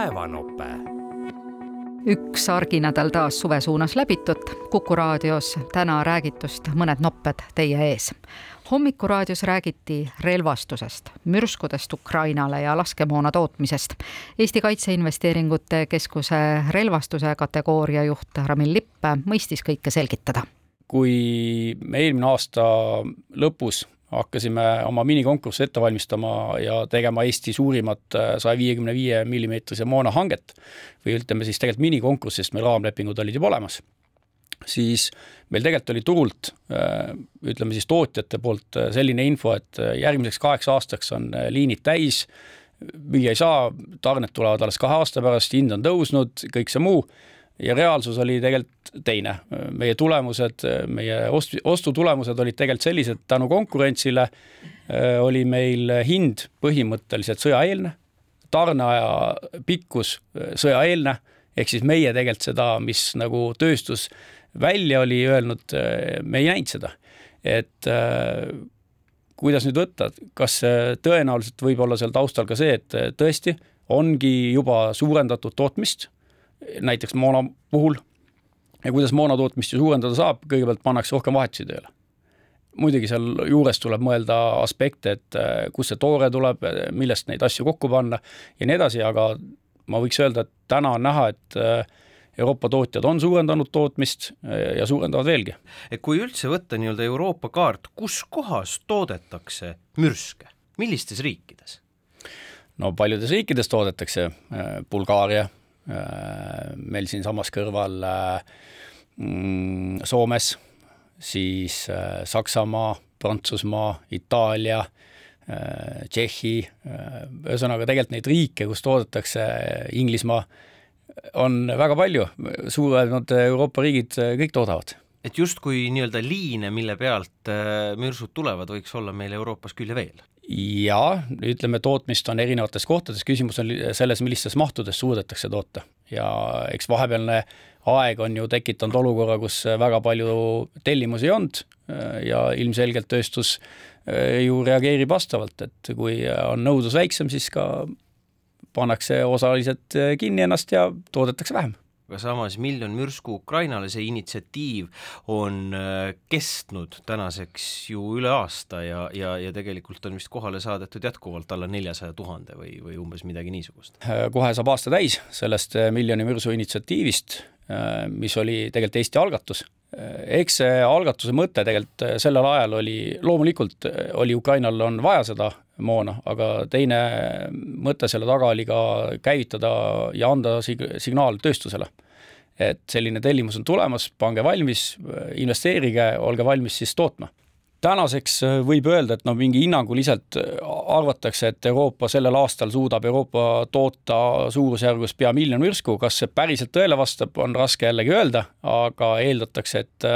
päevanope. üks arginädal taas suve suunas läbitud, Kuku raadios täna räägitust mõned nopped teie ees. hommikuraadios räägiti relvastusest, mürskudest Ukrainale ja laskemoona tootmisest. Eesti Kaitseinvesteeringute Keskuse relvastuse kategooria juht Ramil Lipp mõistis kõike selgitada kui me eelmine aasta lõpus hakkasime oma minikonkurssi ette valmistama ja tegema Eesti suurimat äh, saja viiekümne viie millimeetrise moona hanget. Või ütleme siis tegelikult minikonkurssi, sest meil raamlepingud olid juba olemas, siis meil tegelikult oli turult, äh, ütleme siis tootjate poolt äh, selline info, et järgmiseks kaheks aastaks on liinid täis, müüa ei saa, tarned tulevad alles kahe aasta pärast, hind on tõusnud, kõik see muu ja reaalsus oli tegelikult teine. meie tulemused, meie ost-, ostutulemused olid tegelikult sellised, tänu konkurentsile äh, oli meil hind põhimõtteliselt sõjaeelne, tarneaja pikkus äh, sõjaeelne, ehk siis meie tegelikult seda, mis nagu tööstus välja oli öelnud, äh, me ei näinud seda. et kuidas nüüd võtta, kas tõenäoliselt võib olla seal taustal ka see, et tõesti ongi juba suurendatud tootmist näiteks moona puhul. ja kuidas moona tootmist ju suurendada saab, kõigepealt pannakse rohkem vahetusi tööle. muidugi seal juures tuleb mõelda aspekte, et äh, kust see toore tuleb, millest neid asju kokku panna ja nii edasi, aga ma võiks öelda, et täna on näha, et äh, Euroopa tootjad on suurendanud tootmist äh, ja suurendavad veelgi. kui üldse võtta nii-öelda Euroopa kaart, kus kohas toodetakse mürske, millistes riikides? no paljudes riikides toodetakse, Bulgaaria Äh, meil siinsamas kõrval äh, mm, Soomes, siis äh, Saksamaa, Prantsusmaa, Itaalia, Tšehhi, ühesõnaga tegelikult neid riike, kus toodetakse Inglismaa, on väga palju, suuremad Euroopa riigid kõik toodavad et justkui nii-öelda liine, mille pealt mürsud tulevad, võiks olla meil Euroopas küll ja veel? Jaa, ütleme, tootmist on erinevates kohtades, küsimus on selles, millistes mahtudes suudetakse toota. ja eks vahepealne aeg on ju tekitanud olukorra, kus väga palju tellimusi ei olnud ja ilmselgelt tööstus äh, ju reageerib vastavalt, et kui on nõudlus väiksem, siis ka pannakse osaliselt kinni ennast ja toodetakse vähem aga samas miljon mürsku Ukrainale, see initsiatiiv on äh, kestnud tänaseks ju üle aasta ja, ja, ja tegelikult on vist kohale saadetud jätkuvalt alla neljasaja tuhande või, või umbes midagi niisugust. Äh, kohe saab aasta täis sellest äh, miljoni mürsu initsiatiivist, mis oli tegelikult Eesti algatus eks see algatuse mõte tegelikult sellel ajal oli, loomulikult oli Ukrainal on vaja seda moona, aga teine mõte selle taga oli ka käivitada ja anda sig-, signaal tööstusele. et selline tellimus on tulemas, pange valmis, investeerige, olge valmis siis tootma tänaseks võib öelda, et noh, mingi hinnanguliselt arvatakse, et Euroopa sellel aastal suudab Euroopa toota suurusjärgus pea miljon mürsku, kas see päriselt tõele vastab, on raske jällegi öelda, aga eeldatakse, et,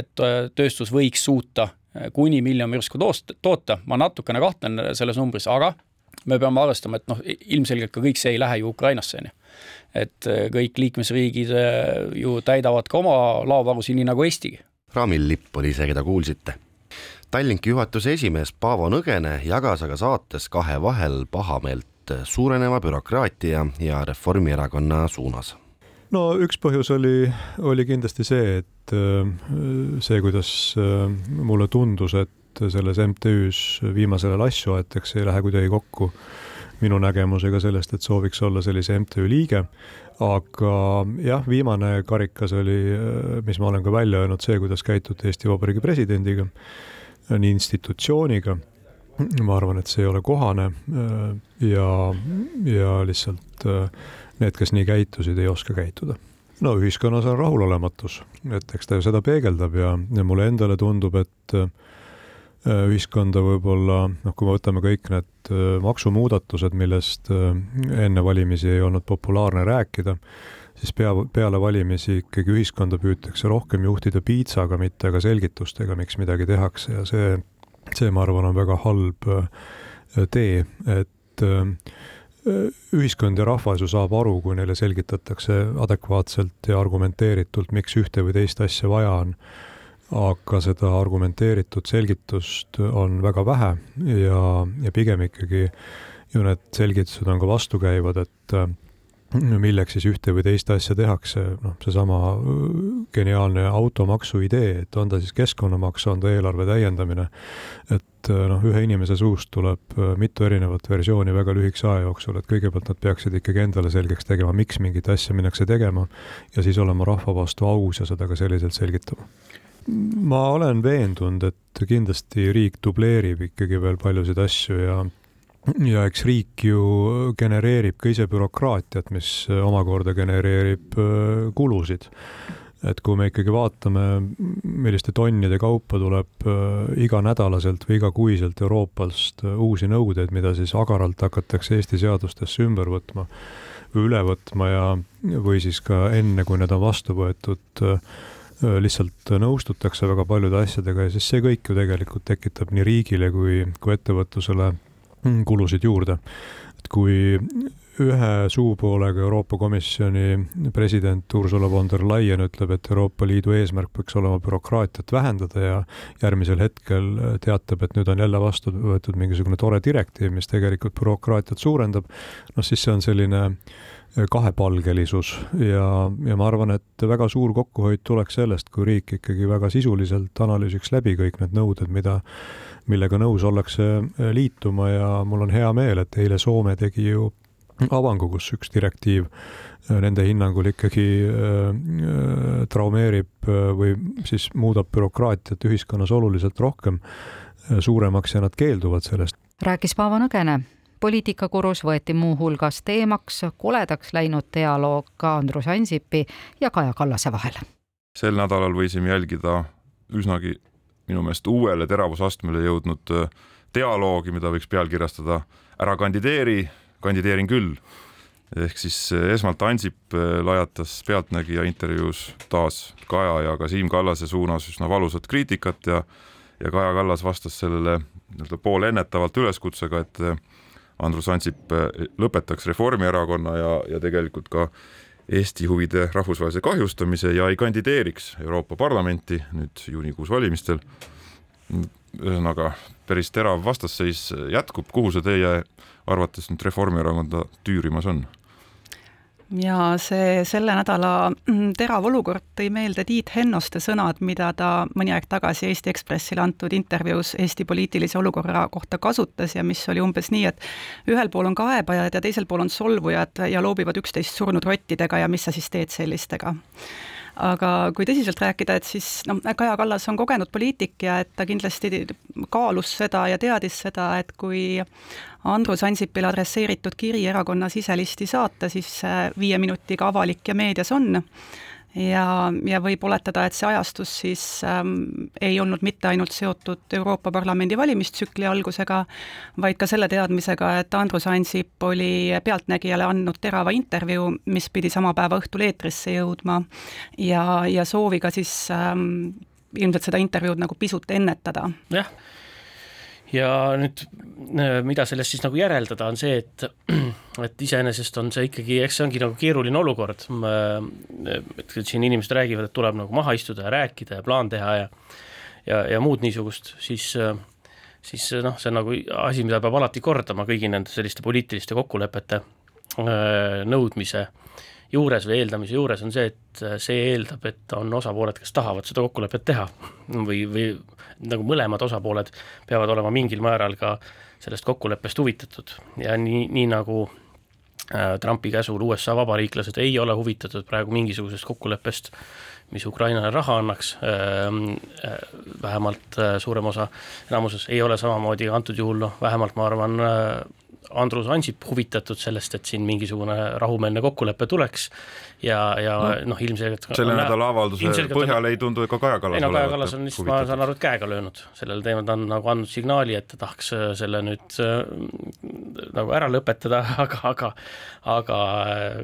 et tööstus võiks suuta kuni miljon mürsku toost-, toota, ma natukene kahtlen selles numbris, aga me peame arvestama, et noh, ilmselgelt ka kõik see ei lähe ju Ukrainasse, on ju. et äh, kõik liikmesriigid äh, ju täidavad ka oma laovarusid, nii nagu Eestigi. Raamil Lipp oli see, keda kuulsite. Tallinki juhatuse esimees Paavo Nõgene jagas aga saates kahe vahel pahameelt suureneva bürokraatia ja Reformierakonna suunas no üks põhjus oli, oli kindlasti see, et äh, see, kuidas äh, mulle tundus, et selles MTÜ-s viimasel ajal asju aetakse, ei lähe kuidagi kokku minu nägemusega sellest, et sooviks olla sellise MTÜ liige. aga jah, viimane karikas oli, äh, mis ma olen ka välja öelnud, see, kuidas käituti Eesti Vabariigi presidendiga, nii institutsiooniga ma arvan, et see ei ole kohane ja, ja lihtsalt need, kes nii käitusid, ei oska käituda. No ühiskonnas on rahulolematus, et eks ta ju seda peegeldab ja, ja mulle endale tundub, et äh, ühiskonda võib-olla, noh, kui me võtame kõik need äh, maksumuudatused, millest äh, enne valimisi ei olnud populaarne rääkida, siis pea, peale valimisi ikkagi ühiskonda püütakse rohkem juhtida piitsaga, mitte aga selgitustega, miks midagi tehakse. Ja see, see, ma arvan, on väga halb tee, et ühiskond ja rahvas ju saab aru, kui neile selgitatakse adekvaatselt ja argumenteeritult, miks ühte või teist asja vaja on. aga seda argumenteeritud selgitust on väga vähe ja, ja pigem ikkagi ju need selgitused on ka vastukäivad, et milleks siis ühte või teist asja tehakse, noh, seesama geniaalne automaksu idee, et on ta siis keskkonnamaks, on ta eelarve täiendamine, et noh, ühe inimese suust tuleb mitu erinevat versiooni väga lühikese aja jooksul, et kõigepealt nad peaksid ikkagi endale selgeks tegema, miks mingit asja minnakse tegema ja siis olema rahva vastu aus ja seda ka selliselt selgitama. Ma olen veendunud, et kindlasti riik dubleerib ikkagi veel paljusid asju ja ja eks riik ju genereerib ka ise bürokraatiat, mis omakorda genereerib äh, kulusid. et kui me ikkagi vaatame, milliste tonnide kaupa tuleb äh, iganädalaselt või igakuiselt Euroopast äh, uusi nõudeid, mida siis agaralt hakatakse Eesti seadustesse ümber võtma või üle võtma ja, või siis ka enne, kui need on vastu võetud, lihtsalt nõustutakse väga paljude asjadega ja siis see kõik ju tegelikult tekitab nii riigile kui, kui ettevõtlusele kulusid juurde. et kui ühe suupoolega Euroopa Komisjoni president Ursula von der Leyen ütleb, et Euroopa Liidu eesmärk peaks olema bürokraatiat vähendada ja järgmisel hetkel teatab, et nüüd on jälle vastu võetud mingisugune tore direktiiv, mis tegelikult bürokraatiat suurendab, noh siis see on selline kahepalgelisus ja, ja ma arvan, et väga suur kokkuhoid tuleks sellest, kui riik ikkagi väga sisuliselt analüüsiks läbi kõik need nõuded, mida millega nõus ollakse äh, liituma ja mul on hea meel, et eile Soome tegi ju avangu, kus üks direktiiv äh, nende hinnangul ikkagi äh, traumeerib või siis muudab bürokraatiat ühiskonnas oluliselt rohkem suuremaks ja nad keelduvad sellest. rääkis Paavo Nõgene poliitikakurus võeti muuhulgas teemaks koledaks läinud dialoog ka Andrus Ansipi ja Kaja Kallase vahel. sel nädalal võisime jälgida üsnagi minu meelest uuele teravusastmele jõudnud äh, dialoogi, mida võiks pealkirjastada Ära kandideeri, kandideerin küll. ehk siis äh, esmalt Ansip äh, lajatas Pealtnägija intervjuus taas Kaja ja ka Siim Kallase suunas üsna valusat kriitikat ja ja Kaja Kallas vastas sellele nii-öelda poolennetavalt üleskutsega, et Andrus Ansip lõpetaks Reformierakonna ja, ja tegelikult ka Eesti huvide rahvusvahelise kahjustamise ja ei kandideeriks Euroopa Parlamenti nüüd juunikuus valimistel. Ühesõnaga päris terav vastasseis jätkub, kuhu see teie arvates nüüd Reformierakonda tüürimas on? ja see selle nädala mm, terav olukord tõi meelde Tiit Hennoste sõnad, mida ta mõni aeg tagasi Eesti Ekspressile antud intervjuus Eesti poliitilise olukorra kohta kasutas ja mis oli umbes nii, et ühel pool on kaebajad ja teisel pool on solvujad ja loobivad üksteist surnud rottidega ja mis sa siis teed sellistega aga kui tõsiselt rääkida, et siis noh, Kaja Kallas on kogenud poliitik ja et ta kindlasti kaalus seda ja teadis seda, et kui Andrus Ansipile adresseeritud kiri erakonna siselisti saata, siis viie minutiga avalik ja meedias on ja, ja võib oletada, et see ajastus siis ähm, ei olnud mitte ainult seotud Euroopa Parlamendi valimistsükli algusega, vaid ka selle teadmisega, et Andrus Ansip oli Pealtnägijale andnud terava intervjuu, mis pidi sama päeva õhtul eetrisse jõudma ja, ja sooviga siis ähm, ilmselt seda intervjuud nagu pisut ennetada. jah ja nüüd äh, mida sellest siis nagu järeldada, on see, et et iseenesest on see ikkagi, eks see ongi nagu keeruline olukord, et siin inimesed räägivad, et tuleb nagu maha istuda ja rääkida ja plaan teha ja ja, ja muud niisugust, siis siis noh, see on nagu asi, mida peab alati kordama kõigi nende selliste poliitiliste kokkulepete äh, nõudmise juures või eeldamise juures on see, et see eeldab, et on osapooled, kes tahavad seda kokkulepet teha. Või, või nagu mõlemad osapooled peavad olema mingil määral ka sellest kokkuleppest huvitatud. Ja nii, nii nagu äh, Trumpi käsul USA vabariiklased ei ole huvitatud praegu mingisugusest kokkuleppest, mis Ukrainale raha annaks, ähm, äh, vähemalt äh, suurem osa, enamuses ei ole samamoodi antud juhul noh, vähemalt ma arvan, Andrus Ansip huvitatud sellest, et siin mingisugune rahumeelne kokkulepe tuleks ja, ja noh no, ilmselgelt selle nädala avalduse põhjal ei tundu ka Kaja Kallas ei no Kaja Kallas on lihtsalt, ma saan aru, et käega löönud. Sellel teemal, ta on nagu andnud signaali, et ta tahaks äh, selle nüüd äh, nagu ära lõpetada, aga, aga aga äh,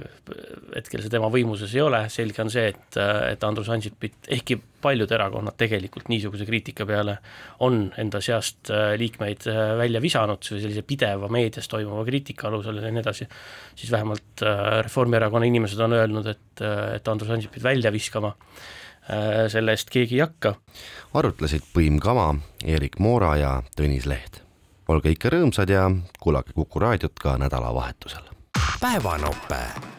hetkel see tema võimuses ei ole, selge on see, et, et Andrus Ansipit, ehkki paljud erakonnad tegelikult niisuguse kriitika peale on enda seast liikmeid välja visanud, sellise pideva meedias toimuva kriitika alusel ja nii edasi, siis vähemalt Reformierakonna inimesed on öelnud, et, et Andrus Ansipit välja viskama äh, selle eest keegi ei hakka. arutlesid Põim Kama, Erik Moora ja Tõnis Leht. olge ikka rõõmsad ja kuulake Kuku raadiot ka nädalavahetusel. päevanope